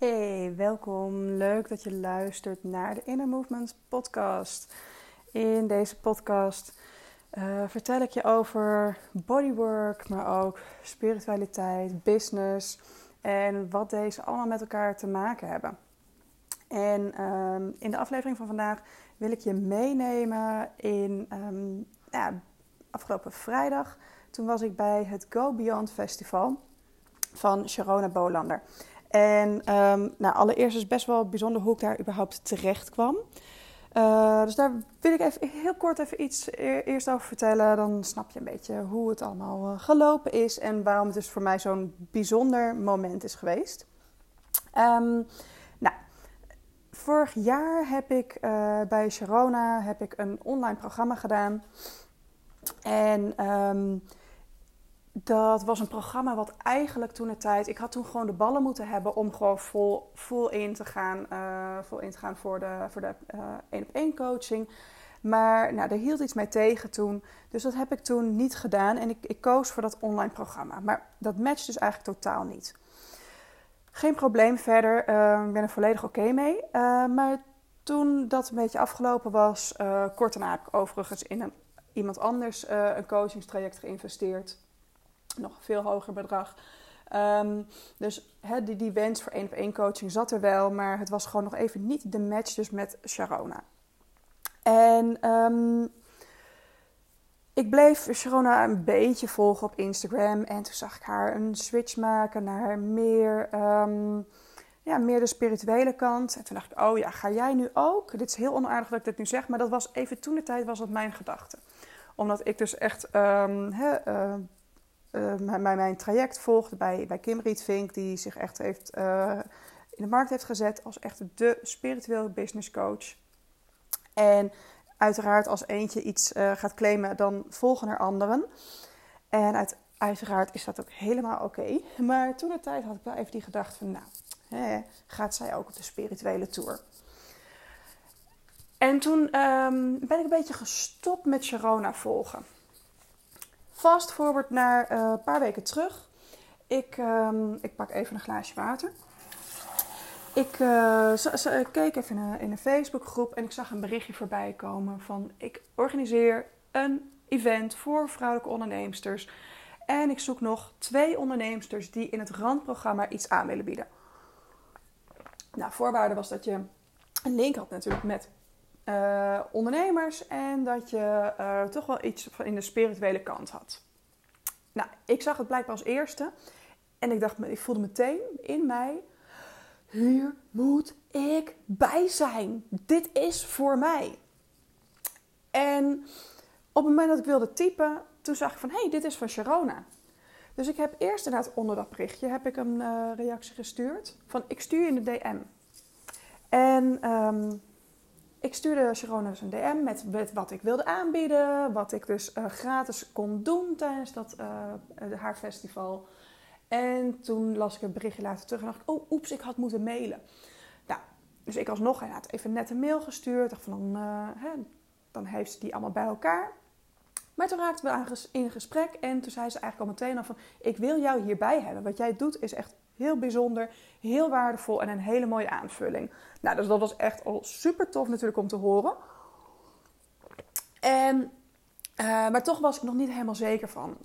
Hey, welkom. Leuk dat je luistert naar de Inner Movement podcast. In deze podcast uh, vertel ik je over bodywork, maar ook spiritualiteit, business en wat deze allemaal met elkaar te maken hebben. En um, in de aflevering van vandaag wil ik je meenemen in um, ja, afgelopen vrijdag. Toen was ik bij het Go Beyond Festival van Sharona Bolander. En um, nou, allereerst is best wel bijzonder hoe ik daar überhaupt terecht kwam. Uh, dus daar wil ik even heel kort even iets e-, eerst over vertellen. Dan snap je een beetje hoe het allemaal uh, gelopen is en waarom het dus voor mij zo'n bijzonder moment is geweest. Um, nou, vorig jaar heb ik uh, bij Sharona heb ik een online programma gedaan. En um, dat was een programma wat eigenlijk toen de tijd. Ik had toen gewoon de ballen moeten hebben om gewoon vol, vol in te gaan. Uh, vol in te gaan voor de, voor de uh, één op één coaching. Maar nou, daar hield iets mij tegen toen. Dus dat heb ik toen niet gedaan. En ik, ik koos voor dat online programma. Maar dat matcht dus eigenlijk totaal niet. Geen probleem verder. Uh, ik ben er volledig oké mee. maar toen dat een beetje afgelopen was, kort daarna heb ik overigens in een, iemand anders een coachingstraject geïnvesteerd nog veel hoger bedrag. Um, dus die, die wens voor één op één coaching zat er wel, maar het was gewoon nog even niet de match dus met Sharona. En um, ik bleef Sharona een beetje volgen op Instagram en toen zag ik haar een switch maken naar meer, um, ja, meer de spirituele kant. En toen dacht ik, oh ja, ga jij nu ook? Dit is heel onaardig dat ik dit nu zeg, maar dat was even toen de tijd was dat mijn gedachte. Omdat ik dus echt he, uh, uh, mijn, mijn traject volgde bij, bij Kim Rietvink, die zich echt heeft, uh, in de markt heeft gezet als echt de spirituele business coach. En uiteraard als eentje iets uh, gaat claimen, dan volgen er anderen. En uit, uiteraard is dat ook helemaal oké. Maar toen de tijd had ik wel even die gedachte van, nou, hè, gaat zij ook op de spirituele tour? En toen um, ben ik een beetje gestopt met Sharona volgen. Fast forward naar uh, een paar weken terug. Ik, um, ik pak even een glaasje water. Ik uh, keek even in een, in een Facebookgroep en ik zag een berichtje voorbij komen van ik organiseer een event voor vrouwelijke onderneemsters. En ik zoek nog twee onderneemsters die in het randprogramma iets aan willen bieden. Nou, voorwaarde was dat je een link had natuurlijk met uh, ondernemers en dat je uh, toch wel iets van in de spirituele kant had. Nou, ik zag het blijkbaar als eerste en ik dacht, ik voelde meteen in mij, hier moet ik bij zijn. Dit is voor mij. En op het moment dat ik wilde typen, toen zag ik van, hey, dit is van Sharona. Dus ik heb eerst inderdaad onder dat berichtje heb ik een uh, reactie gestuurd van, ik stuur je in de DM. En um, ik stuurde Sharona dus een DM met, wat ik wilde aanbieden. Wat ik dus uh, gratis kon doen tijdens dat, uh, haar festival. En toen las ik een berichtje later terug en dacht ik... Oh, oeps, ik had moeten mailen. Nou, dus ik alsnog even net een mail gestuurd. Dacht van, dan, uh, hè, dan heeft ze die allemaal bij elkaar. Maar toen raakten we in gesprek en toen zei ze eigenlijk al meteen al van... Ik wil jou hierbij hebben. Wat jij doet is echt heel bijzonder, heel waardevol en een hele mooie aanvulling. Nou, dus dat was echt al super tof natuurlijk om te horen. En, uh, maar toch was ik nog niet helemaal zeker van.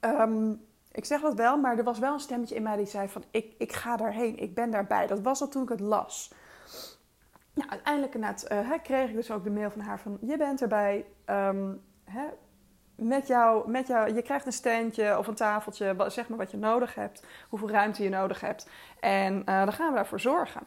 Um, ik zeg dat wel, maar er was wel een stemmetje in mij die zei van... ik, ik ga daarheen, ik ben daarbij. Dat was al toen ik het las. Nou, uiteindelijk uh, kreeg ik dus ook de mail van haar van... je bent erbij, um, hè, met jou, met jou, je krijgt een standje of een tafeltje, zeg maar wat je nodig hebt, hoeveel ruimte je nodig hebt. En uh, dan gaan we daarvoor zorgen.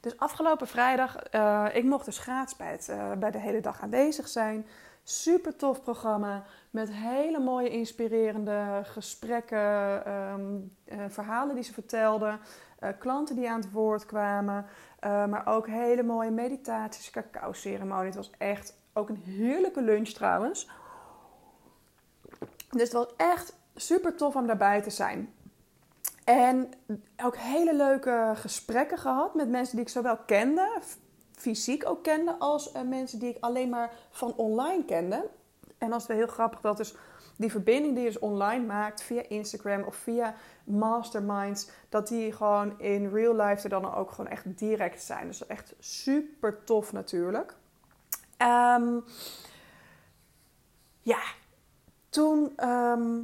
Dus afgelopen vrijdag, uh, ik mocht dus gratis bij, uh, bij de hele dag aanwezig zijn. Super tof programma met hele mooie inspirerende gesprekken, um, verhalen die ze vertelden, klanten die aan het woord kwamen, maar ook hele mooie meditaties, cacao ceremonie. Het was echt ook een heerlijke lunch trouwens. Dus het was echt super tof om daarbij te zijn. En ook hele leuke gesprekken gehad met mensen die ik zowel kende, fysiek ook kende, als uh, mensen die ik alleen maar van online kende. En dat is wel heel grappig dat dus die verbinding die je dus online maakt via Instagram of via masterminds, dat die gewoon in real life er dan ook gewoon echt direct zijn. Dus echt super tof natuurlijk. Ehm, ja, toen ehm,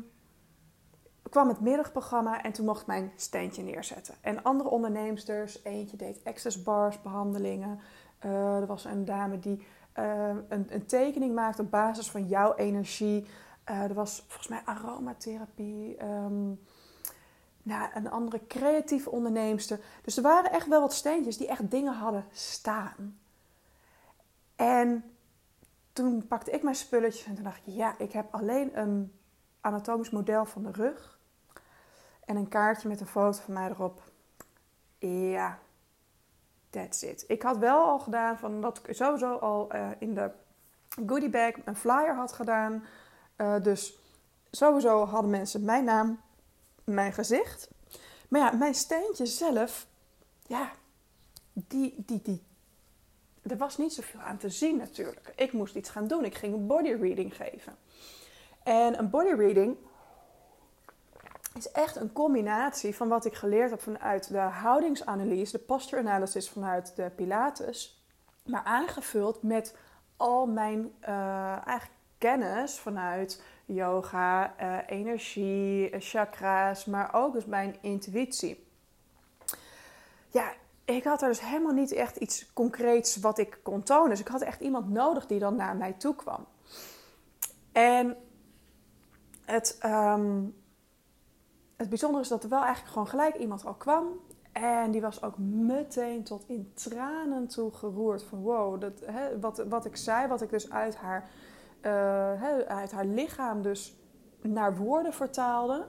kwam het middagprogramma en toen mocht ik mijn steentje neerzetten. En andere onderneemsters, eentje deed access bars behandelingen. Uh, er was een dame die uh, een, een, tekening maakte op basis van jouw energie. Uh, er was volgens mij aromatherapie. Um, nou, een andere creatieve onderneemster. Dus er waren echt wel wat steentjes die echt dingen hadden staan. En toen pakte ik mijn spulletjes en toen dacht ik, ja, ik heb alleen een anatomisch model van de rug en een kaartje met een foto van mij erop. Ja, that's it. Ik had wel al gedaan van dat ik sowieso al uh, in de goodie bag een flyer had gedaan. Uh, dus sowieso hadden mensen mijn naam, mijn gezicht. Maar ja, mijn steentje zelf, ja, die, die, die, er was niet zoveel aan te zien natuurlijk. Ik moest iets gaan doen. Ik ging een body reading geven. En een body reading is echt een combinatie van wat ik geleerd heb vanuit de houdingsanalyse, de posture analysis vanuit de Pilates, maar aangevuld met al mijn uh, eigen kennis vanuit yoga, uh, energie, chakra's, maar ook dus mijn intuïtie. Ja, ik had er dus helemaal niet echt iets concreets wat ik kon tonen. Dus ik had echt iemand nodig die dan naar mij toe kwam. En het, um, het bijzondere is dat er wel eigenlijk gewoon gelijk iemand al kwam. En die was ook meteen tot in tranen toe geroerd. Van wow, dat, hè, wat, wat ik zei, wat ik dus uit haar, uh, hè, uit haar lichaam dus naar woorden vertaalde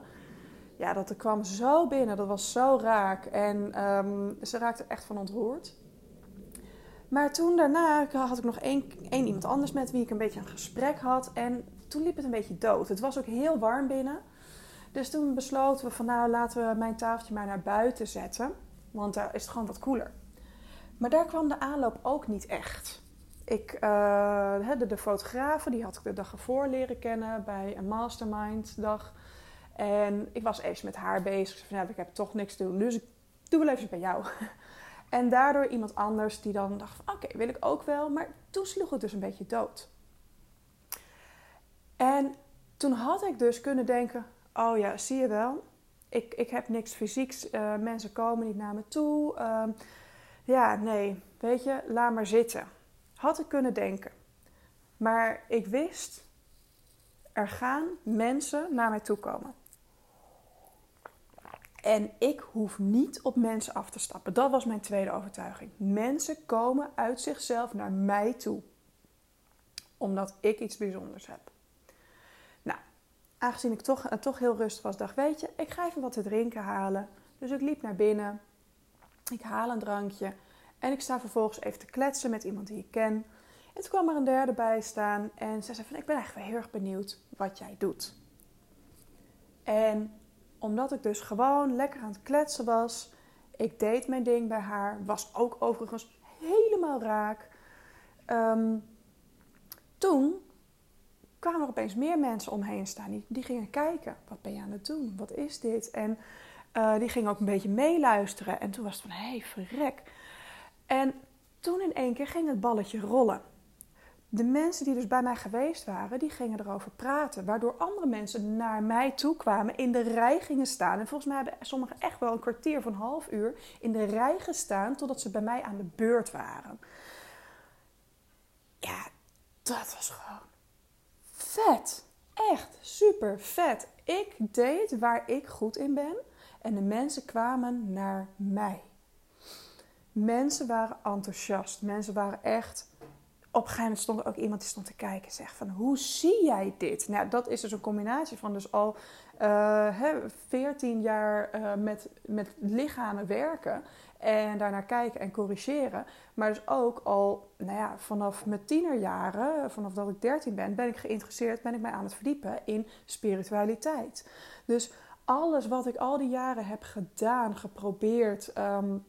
ja, dat er kwam zo binnen. Dat was zo raak. En um, ze raakte echt van ontroerd. Maar toen daarna had ik nog één, één iemand anders met wie ik een beetje een gesprek had. En toen liep het een beetje dood. Het was ook heel warm binnen. Dus toen besloten we van nou laten we mijn tafeltje maar naar buiten zetten. Want daar is het gewoon wat koeler. Maar daar kwam de aanloop ook niet echt. Ik, uh, de, de fotografen, die had ik de dag ervoor leren kennen bij een mastermind dag. En ik was even met haar bezig. Van, ik heb toch niks te doen, dus ik doe wel even bij jou. En daardoor iemand anders die dan dacht van oké, wil ik ook wel. Maar toen sloeg het dus een beetje dood. En toen had ik dus kunnen denken, oh ja, zie je wel. Ik, ik heb niks fysieks. Uh, mensen komen niet naar me toe. Uh, ja, nee, weet je, laat maar zitten. Had ik kunnen denken. Maar ik wist, er gaan mensen naar mij toe komen. En ik hoef niet op mensen af te stappen. Dat was mijn tweede overtuiging. Mensen komen uit zichzelf naar mij toe. Omdat ik iets bijzonders heb. Nou, aangezien ik toch, toch heel rustig was, dacht weet je, ik ga even wat te drinken halen. Dus ik liep naar binnen. Ik haal een drankje. En ik sta vervolgens even te kletsen met iemand die ik ken. En toen kwam er een derde bij staan. En ze zei van, ik ben eigenlijk wel heel erg benieuwd wat jij doet. En omdat ik dus gewoon lekker aan het kletsen was. Ik deed mijn ding bij haar. Was ook overigens helemaal raak. Um, toen kwamen er opeens meer mensen omheen staan. Die, gingen kijken. Wat ben je aan het doen? Wat is dit? En uh, die gingen ook een beetje meeluisteren. En toen was het van, hé, hey, verrek. En toen in één keer ging het balletje rollen de mensen die dus bij mij geweest waren, die gingen erover praten. Waardoor andere mensen naar mij toe kwamen, in de rij gingen staan. En volgens mij hebben sommigen echt wel een kwartier van een half uur in de rij gestaan totdat ze bij mij aan de beurt waren. Ja, dat was gewoon vet. Echt super vet. Ik deed waar ik goed in ben en de mensen kwamen naar mij. Mensen waren enthousiast. Mensen waren echt op een gegeven moment stond er ook iemand die stond te kijken en zegt van hoe zie jij dit? Nou, dat is dus een combinatie van dus al uh, hè, 14 jaar uh, met, met lichamen werken en daarnaar kijken en corrigeren. Maar dus ook al nou ja, vanaf mijn tienerjaren, vanaf dat ik 13 ben, ben ik geïnteresseerd, ben ik mij aan het verdiepen in spiritualiteit. Dus alles wat ik al die jaren heb gedaan, geprobeerd um,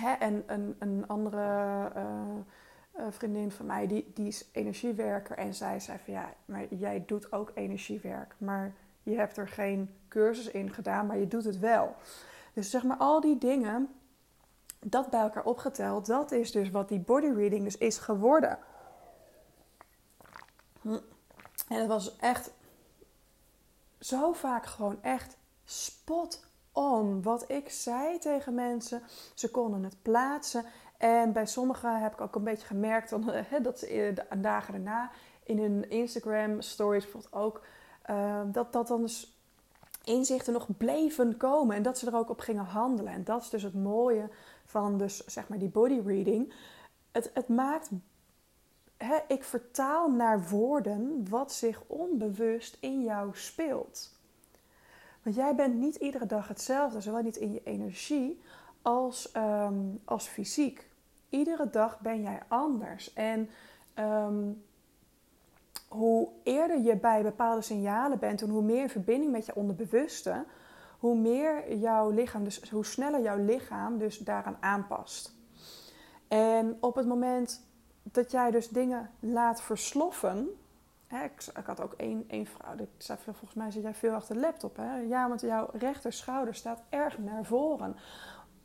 hè, en een, een andere... Uh, een vriendin van mij, die, die is energiewerker. En zij zei van ja, maar jij doet ook energiewerk. Maar je hebt er geen cursus in gedaan, maar je doet het wel. Dus zeg maar al die dingen, dat bij elkaar opgeteld, dat is dus wat die body reading dus is geworden. En het was echt zo vaak gewoon echt spot on. Wat ik zei tegen mensen, ze konden het plaatsen. En bij sommigen heb ik ook een beetje gemerkt dat ze de dagen daarna in hun Instagram stories bijvoorbeeld ook, uh, dat, dat dan dus inzichten nog bleven komen en dat ze er ook op gingen handelen. En dat is dus het mooie van dus, zeg maar die body reading. Het, het maakt, ik vertaal naar woorden wat zich onbewust in jou speelt. Want jij bent niet iedere dag hetzelfde, zowel niet in je energie als, ehm, als fysiek. Iedere dag ben jij anders. En ehm, hoe eerder je bij bepaalde signalen bent en hoe meer in verbinding met je onderbewuste, hoe meer jouw lichaam, dus hoe sneller jouw lichaam dus daaraan aanpast. En op het moment dat jij dus dingen laat versloffen. Hè, ik, ik, had ook één, één vrouw, die zei volgens mij zit jij veel achter de laptop. Hè? Ja, want jouw rechterschouder staat erg naar voren.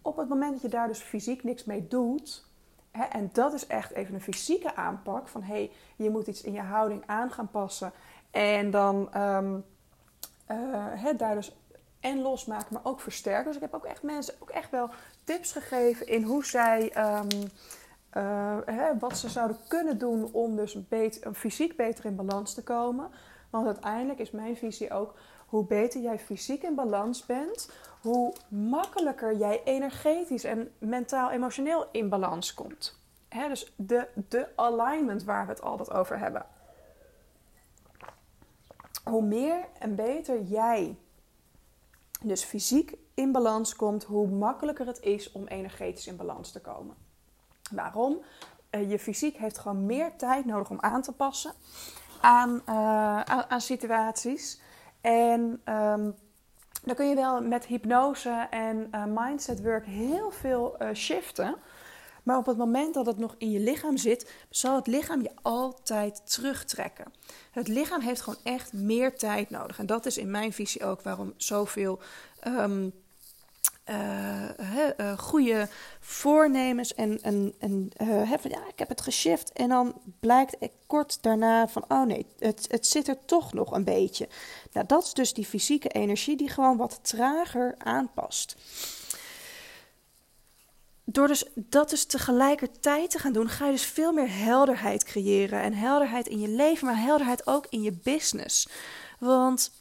Op het moment dat je daar dus fysiek niks mee doet, En dat is echt even een fysieke aanpak van hey, je moet iets in je houding aan gaan passen. En dan um, daar dus en losmaken, maar ook versterken. Dus ik heb ook echt mensen ook echt wel tips gegeven in hoe zij um, wat ze zouden kunnen doen om dus beter, fysiek beter in balans te komen. Want uiteindelijk is mijn visie ook hoe beter jij fysiek in balans bent, hoe makkelijker jij energetisch en mentaal-emotioneel in balans komt. dus de, de alignment waar we het altijd over hebben. Hoe meer en beter jij dus fysiek in balans komt, hoe makkelijker het is om energetisch in balans te komen. Waarom? Eh, je fysiek heeft gewoon meer tijd nodig om aan te passen aan, uh, aan, situaties. En um, dan kun je wel met hypnose en uh, mindset work heel veel uh, shiften. Maar op het moment dat het nog in je lichaam zit, zal het lichaam je altijd terugtrekken. Het lichaam heeft gewoon echt meer tijd nodig. En dat is in mijn visie ook waarom zoveel um, uh, goede voornemens en, en, en uh, van ja, ik heb het geshift. En dan blijkt kort daarna van oh nee, het, het zit er toch nog een beetje. Nou, dat is dus die fysieke energie die gewoon wat trager aanpast. Door dus dat dus tegelijkertijd te gaan doen, ga je dus veel meer helderheid creëren. En helderheid in je leven, maar helderheid ook in je business. Want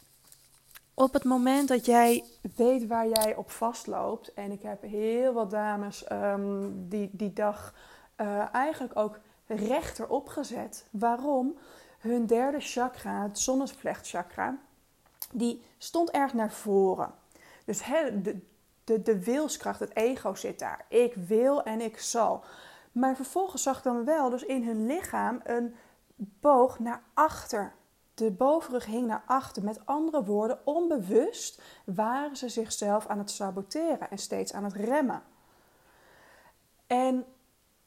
op het moment dat jij weet waar jij op vastloopt, en ik heb heel wat dames um, die die dag uh, eigenlijk ook rechterop gezet. Waarom? Hun derde chakra, het zonnevlechtchakra, die stond erg naar voren. Dus de, de, de wilskracht, het ego zit daar. Ik wil en ik zal. Maar vervolgens zag ik dan wel dus in hun lichaam een boog naar achter de bovenrug hing naar achter. Met andere woorden, onbewust waren ze zichzelf aan het saboteren en steeds aan het remmen. En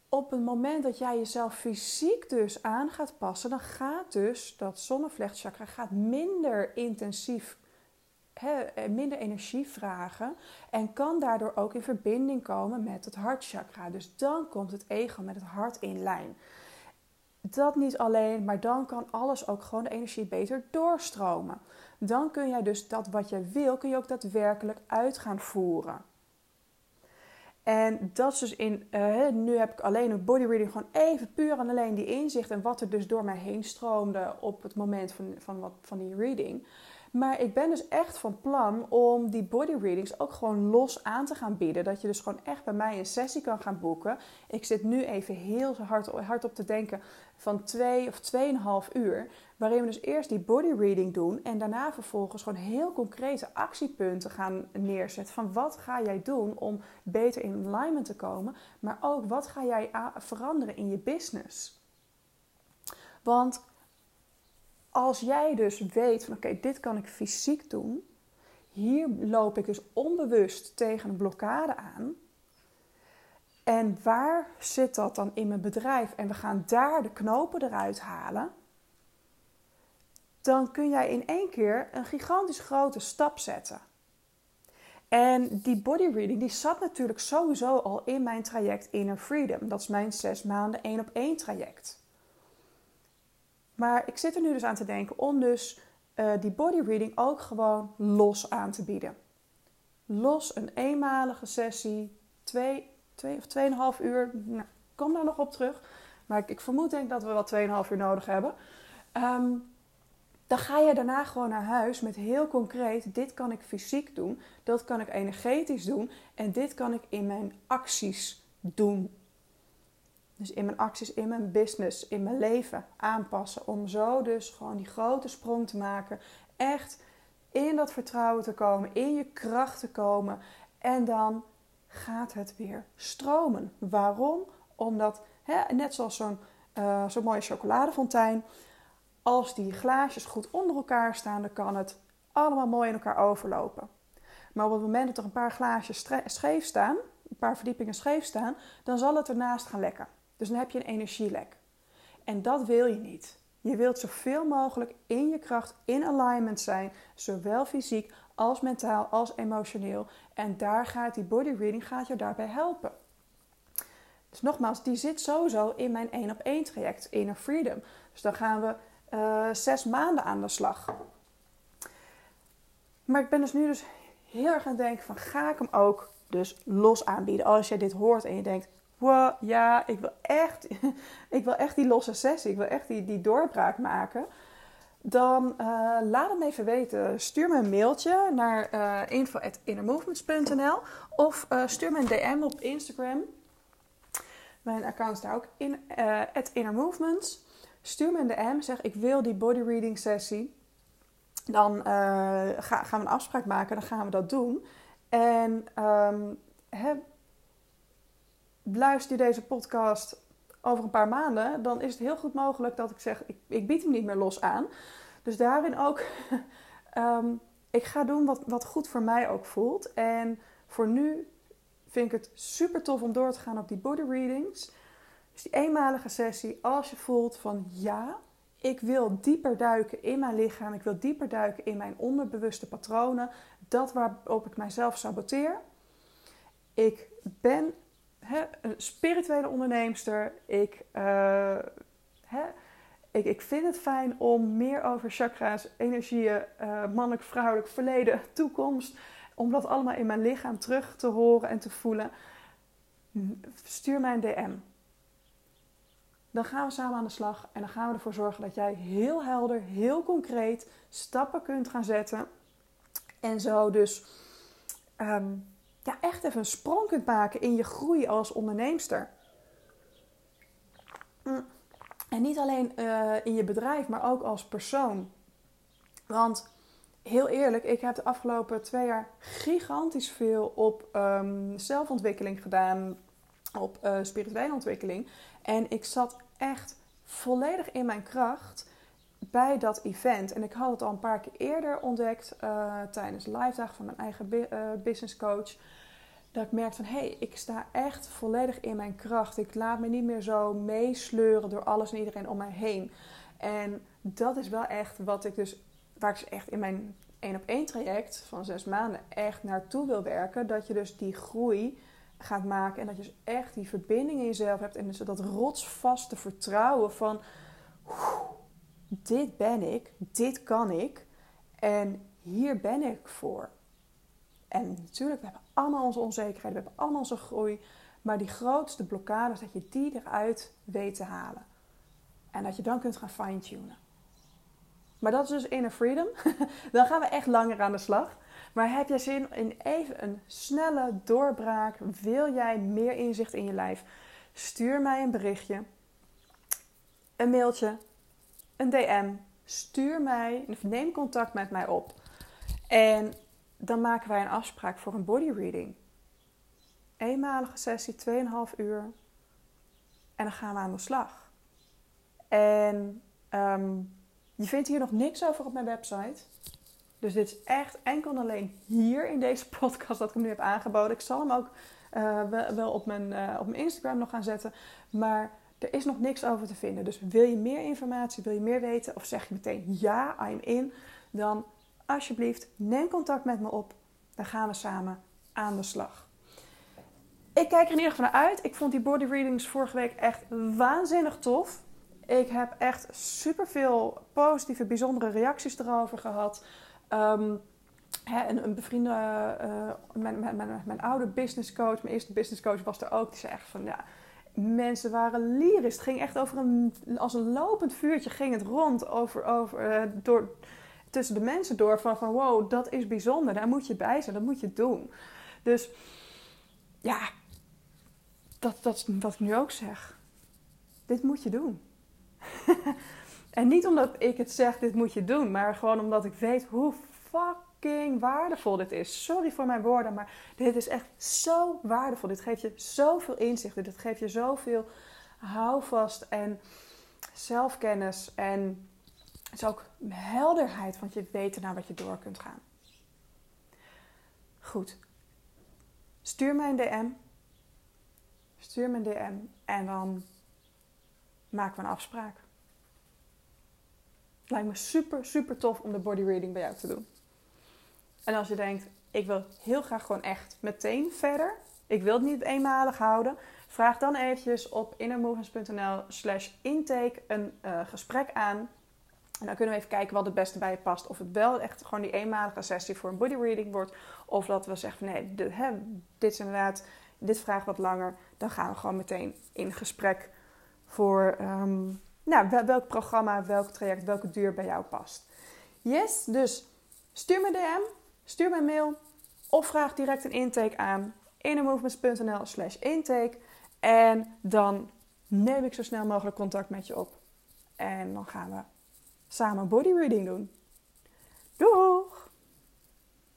op het moment dat jij jezelf fysiek dus aan gaat passen, dan gaat dus dat zonnevlechtchakra gaat minder intensief, minder energie vragen en kan daardoor ook in verbinding komen met het hartchakra. Dus dan komt het ego met het hart in lijn. Dat niet alleen, maar dan kan alles ook gewoon de energie beter doorstromen. Dan kun jij dus dat wat je wil, kun je ook daadwerkelijk uit gaan voeren. En dat is dus in, uh, nu heb ik alleen een body reading, gewoon even puur en alleen die inzicht en wat er dus door mij heen stroomde op het moment van, van, wat, van die reading. Maar ik ben dus echt van plan om die body readings ook gewoon los aan te gaan bieden. Dat je dus gewoon echt bij mij een sessie kan gaan boeken. Ik zit nu even heel hard, hard op te denken van twee of tweeënhalf uur. Waarin we dus eerst die body reading doen. En daarna vervolgens gewoon heel concrete actiepunten gaan neerzetten. Van wat ga jij doen om beter in alignment te komen. Maar ook wat ga jij veranderen in je business. Want als jij dus weet van oké, dit kan ik fysiek doen. Hier loop ik dus onbewust tegen een blokkade aan. En waar zit dat dan in mijn bedrijf? En we gaan daar de knopen eruit halen. Dan kun jij in één keer een gigantisch grote stap zetten. En die body reading die zat natuurlijk sowieso al in mijn traject Inner Freedom. Dat is mijn zes maanden één op één traject. Maar ik zit er nu dus aan te denken om dus uh, die reading ook gewoon los aan te bieden. Los een eenmalige sessie, twee, twee of tweeënhalf uur. Nou, kom daar nog op terug. Maar ik, ik vermoed denk dat we wel tweeënhalf uur nodig hebben. Um, dan ga je daarna gewoon naar huis met heel concreet: dit kan ik fysiek doen, dat kan ik energetisch doen en dit kan ik in mijn acties doen. Dus in mijn acties, in mijn business, in mijn leven aanpassen. Om zo dus gewoon die grote sprong te maken. Echt in dat vertrouwen te komen, in je kracht te komen. En dan gaat het weer stromen. Waarom? Omdat, hè, net zoals zo'n uh, zo'n mooie chocoladefontein als die glaasjes goed onder elkaar staan, dan kan het allemaal mooi in elkaar overlopen. Maar op het moment dat er een paar glaasjes scheef staan, een paar verdiepingen scheef staan, dan zal het ernaast gaan lekken. Dus dan heb je een energielek. En dat wil je niet. Je wilt zoveel mogelijk in je kracht, in alignment zijn, zowel fysiek als mentaal als emotioneel. En daar gaat die body reading gaat je daarbij helpen. Dus nogmaals, die zit sowieso in mijn 1 op 1 traject, Inner Freedom. Dus dan gaan we uh, zes maanden aan de slag. Maar ik ben dus nu dus heel erg aan het denken van ga ik hem ook dus los aanbieden. Als je dit hoort en je denkt, ja, ik wil echt, ik wil echt die losse sessie, ik wil echt die, die doorbraak maken. Dan uh, laat hem even weten. Stuur me een mailtje naar uh, eh, info.innermovements.nl of uh, stuur me een DM op Instagram. Mijn account is daar ook in, innermovements. Stuur me een DM, zeg ik wil die body reading sessie. Dan ga, gaan we een afspraak maken, dan gaan we dat doen. En um, luister je deze podcast over een paar maanden, dan is het heel goed mogelijk dat ik zeg: ik, ik bied hem niet meer los aan. Dus daarin ook, um, ik ga doen wat, wat goed voor mij ook voelt. En voor nu vind ik het super tof om door te gaan op die body readings. Dus die eenmalige sessie, als je voelt van ja, ik wil dieper duiken in mijn lichaam, ik wil dieper duiken in mijn onderbewuste patronen, dat waarop ik mijzelf saboteer. Ik ben een spirituele onderneemster. Ik, uh, ik, ik vind het fijn om meer over chakra's, energieën, uh, mannelijk, vrouwelijk, verleden, toekomst, om dat allemaal in mijn lichaam terug te horen en te voelen. Stuur mij een DM dan gaan we samen aan de slag en dan gaan we ervoor zorgen dat jij heel helder, heel concreet stappen kunt gaan zetten. En zo dus ehm, ja, echt even een sprong kunt maken in je groei als onderneemster. Mm. En niet alleen eh, in je bedrijf, maar ook als persoon. Want heel eerlijk, ik heb de afgelopen twee jaar gigantisch veel op um, zelfontwikkeling gedaan, op uh, spirituele ontwikkeling. En ik zat echt volledig in mijn kracht bij dat event. En ik had het al een paar keer eerder ontdekt uh, tijdens live dag van mijn eigen uh, business coach. Dat ik merkte van hé, hey, ik sta echt volledig in mijn kracht. Ik laat me niet meer zo meesleuren door alles en iedereen om mij heen. En dat is wel echt wat ik dus, waar ik dus echt in mijn één op één traject van zes maanden echt naartoe wil werken. Dat je dus die groei gaat maken. En dat je dus echt die verbinding in jezelf hebt. En dus dat rotsvaste vertrouwen van... Dit ben ik, dit kan ik. En hier ben ik voor. En natuurlijk, we hebben allemaal onze onzekerheden. We hebben allemaal onze groei. Maar die grootste blokkades, dat je die eruit weet te halen. En dat je dan kunt gaan fine-tunen. Maar dat is dus inner freedom. dan gaan we echt langer aan de slag. Maar heb jij zin in even een snelle doorbraak? Wil jij meer inzicht in je lijf? Stuur mij een berichtje, een mailtje, een DM. Stuur mij, of neem contact met mij op. En dan maken wij een afspraak voor een body reading. Eenmalige sessie, 2,5 uur. En dan gaan we aan de slag. En ehm, je vindt hier nog niks over op mijn website. Dus dit is echt enkel en alleen hier in deze podcast dat ik hem nu heb aangeboden. Ik zal hem ook wel op mijn, op mijn Instagram nog gaan zetten. Maar er is nog niks over te vinden. Dus wil je meer informatie, wil je meer weten of zeg je meteen ja, I'm in, dan alsjeblieft neem contact met me op. Dan gaan we samen aan de slag. Ik kijk er in ieder geval naar uit. Ik vond die body readings vorige week echt waanzinnig tof. Ik heb echt superveel positieve, bijzondere reacties erover gehad. Hè, een, een bevriende, uh, mijn, mijn, mijn, mijn, oude business coach, mijn eerste business coach was er ook. Die zei echt van ja, mensen waren lyrisch. Het ging echt over een, als een lopend vuurtje ging het rond over, over, uh, door, tussen de mensen door. Van, van wow, dat is bijzonder. Daar moet je bij zijn, dat moet je doen. Dus ja, dat, dat is wat ik nu ook zeg. Dit moet je doen. en niet omdat ik het zeg, dit moet je doen, maar gewoon omdat ik weet hoe fucking waardevol dit is. Sorry voor mijn woorden, maar dit is echt zo waardevol. Dit geeft je zoveel inzichten, dit geeft je zoveel houvast en zelfkennis en het is ook helderheid, want je weet naar wat je door kunt gaan. Goed. Stuur mij een DM. Stuur me een DM en dan maken we een afspraak. Lijkt me super, super tof om de body reading bij jou te doen. En als je denkt, ik wil heel graag gewoon echt meteen verder. Ik wil het niet eenmalig houden. Vraag dan eventjes op innermovements.nl slash intake een uh, gesprek aan. En dan kunnen we even kijken wat het beste bij je past. Of het wel echt gewoon die eenmalige sessie voor een body reading wordt. Of dat we zeggen nee, hè, dit is inderdaad, dit vraagt wat langer. Dan gaan we gewoon meteen in gesprek voor um, nou, welk programma, welk traject, welke duur bij jou past. Yes, dus stuur me DM, stuur me een mail of vraag direct een intake aan innermovements.nl slash intake. En dan neem ik zo snel mogelijk contact met je op. En dan gaan we samen body reading doen. Doei!